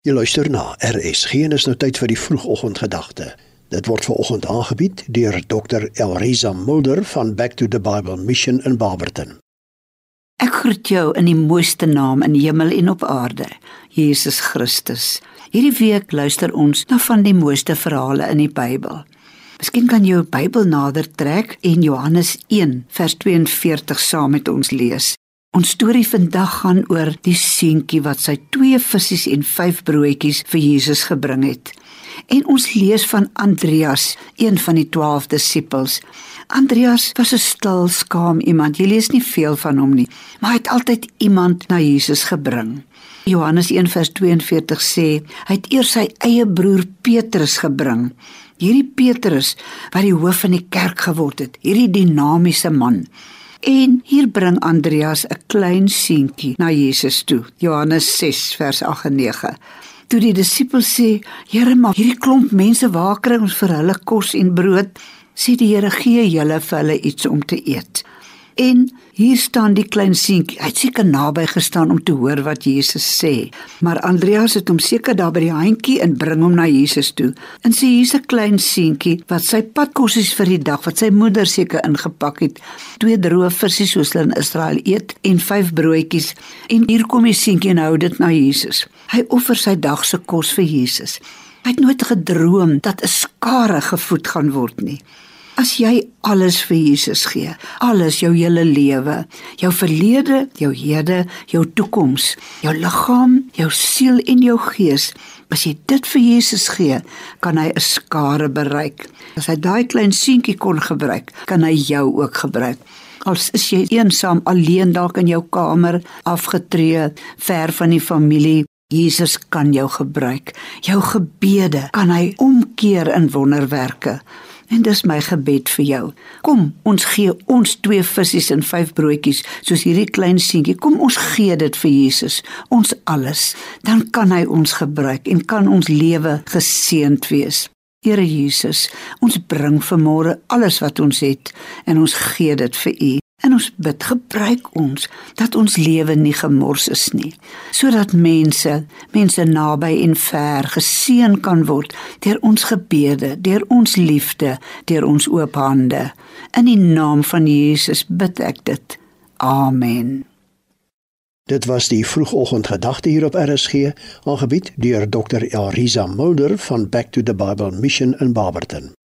Jy luister na RSG en is nou tyd vir die vroegoggendgedagte. Dit word ver oggend aangebied deur Dr. Elriza Mulder van Back to the Bible Mission in Barberton. Ek groet jou in die mooiste naam in hemel en op aarde, Jesus Christus. Hierdie week luister ons na van die mooiste verhale in die Bybel. Miskien kan jy jou Bybel nader trek en Johannes 1 vers 42 saam met ons lees. Ons storie vandag gaan oor die seentjie wat sy twee visse en vyf broodjies vir Jesus gebring het. En ons lees van Andreas, een van die 12 disippels. Andreas was 'n stil, skaam iemand. Jy lees nie veel van hom nie, maar hy het altyd iemand na Jesus gebring. Johannes 1:42 sê, hy het eers sy eie broer Petrus gebring. Hierdie Petrus wat die hoof van die kerk geword het, hierdie dinamiese man. En hier bring Andreas 'n klein seentjie na Jesus toe. Johannes 6 vers 8 en 9. Toe die disipels sê: "Here, maar hierdie klomp mense waar kry ons vir hulle kos en brood?" sê die Here: "Gee julle vir hulle iets om te eet." En hier staan die klein seentjie. Hy het seker naby gestaan om te hoor wat Jesus sê. Maar Andreas het hom seker daar by die handjie en bring hom na Jesus toe. En sê hier's 'n klein seentjie wat sy padkossies vir die dag wat sy moeder seker ingepak het. Twee droë visse soos hulle in Israel eet en vyf broodjies. En hier kom die seentjie en hou dit na Jesus. Hy offer sy dag se kos vir Jesus. Hy het nooit gedroom dat 'n skare gevoed gaan word nie. As jy alles vir Jesus gee, alles jou hele lewe, jou verlede, jou hede, jou toekoms, jou liggaam, jou siel en jou gees, as jy dit vir Jesus gee, kan hy 'n skare bereik. As hy daai klein seentjie kon gebruik, kan hy jou ook gebruik. Als is jy eensaam alleen dalk in jou kamer, afgetree, ver van die familie, Jesus kan jou gebruik. Jou gebede kan hy omkeer in wonderwerke. En dis my gebed vir jou. Kom, ons gee ons twee visse en vyf broodjies soos hierdie klein seentjie. Kom ons gee dit vir Jesus, ons alles. Dan kan hy ons gebruik en kan ons lewe geseënd wees. Here Jesus, ons bring vanmôre alles wat ons het en ons gee dit vir U. Ons bid gebruik ons dat ons lewe nie gemors is nie, sodat mense, mense naby en ver geseën kan word deur ons gebede, deur ons liefde, deur ons oop hande. In die naam van Jesus bid ek dit. Amen. Dit was die vroegoggendgedagte hier op RSG, aangebied deur Dr. Elriza Mulder van Back to the Bible Mission in Barberton.